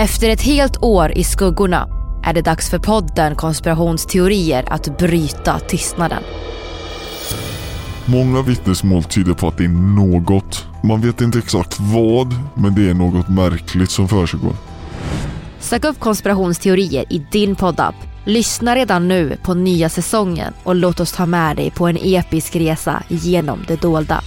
Efter ett helt år i skuggorna är det dags för podden Konspirationsteorier att bryta tystnaden. Många vittnesmål tyder på att det är något. Man vet inte exakt vad, men det är något märkligt som försiggår. Sök upp konspirationsteorier i din poddapp. Lyssna redan nu på nya säsongen och låt oss ta med dig på en episk resa genom det dolda.